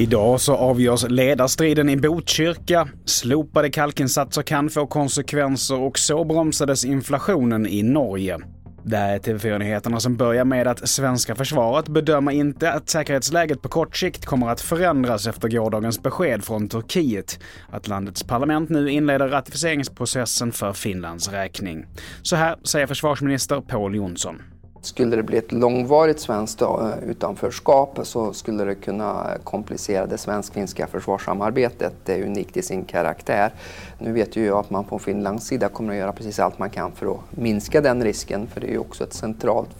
Idag så avgörs ledarstriden i Botkyrka. Slopade kalkinsatser kan få konsekvenser och så bromsades inflationen i Norge. Det här är TV4-nyheterna som börjar med att svenska försvaret bedömer inte att säkerhetsläget på kort sikt kommer att förändras efter gårdagens besked från Turkiet att landets parlament nu inleder ratificeringsprocessen för Finlands räkning. Så här säger försvarsminister Pål Jonsson. Skulle det bli ett långvarigt svenskt eh, utanförskap så skulle det kunna komplicera det svensk-finska försvarssamarbetet. Det är unikt i sin karaktär. Nu vet ju jag att man på Finlands sida kommer att göra precis allt man kan för att minska den risken, för det är ju också ett centralt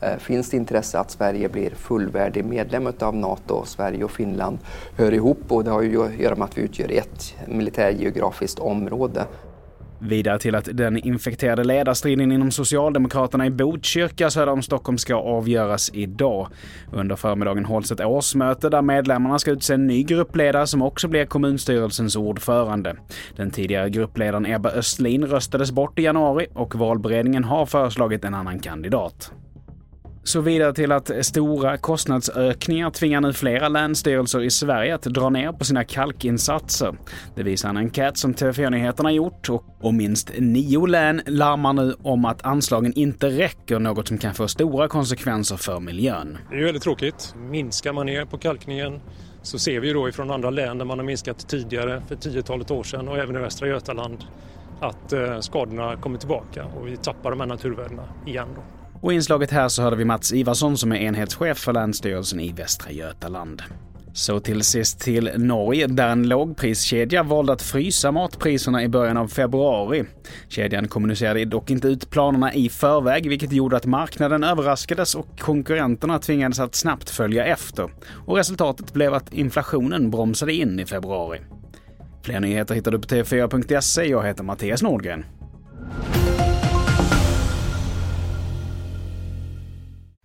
finns finskt intresse att Sverige blir fullvärdig medlem av NATO. Sverige och Finland hör ihop och det har ju att göra med att vi utgör ett militärgeografiskt område. Vidare till att den infekterade ledarstriden inom Socialdemokraterna i Botkyrka söder om Stockholm ska avgöras idag. Under förmiddagen hålls ett årsmöte där medlemmarna ska utse en ny gruppledare som också blir kommunstyrelsens ordförande. Den tidigare gruppledaren Ebba Östlin röstades bort i januari och valberedningen har föreslagit en annan kandidat. Så vidare till att stora kostnadsökningar tvingar nu flera länsstyrelser i Sverige att dra ner på sina kalkinsatser. Det visar en enkät som TV4 Nyheterna gjort och minst nio län larmar nu om att anslagen inte räcker, något som kan få stora konsekvenser för miljön. Det är ju väldigt tråkigt. Minskar man ner på kalkningen så ser vi ju då ifrån andra län där man har minskat tidigare, för tiotalet år sedan och även i Västra Götaland, att eh, skadorna kommer tillbaka och vi tappar de här naturvärdena igen. Då. Och i inslaget här så hörde vi Mats Ivarsson som är enhetschef för Länsstyrelsen i Västra Götaland. Så till sist till Norge, där en lågpriskedja valde att frysa matpriserna i början av februari. Kedjan kommunicerade dock inte ut planerna i förväg, vilket gjorde att marknaden överraskades och konkurrenterna tvingades att snabbt följa efter. Och resultatet blev att inflationen bromsade in i februari. Fler nyheter hittar du på tv4.se. Jag heter Mattias Nordgren.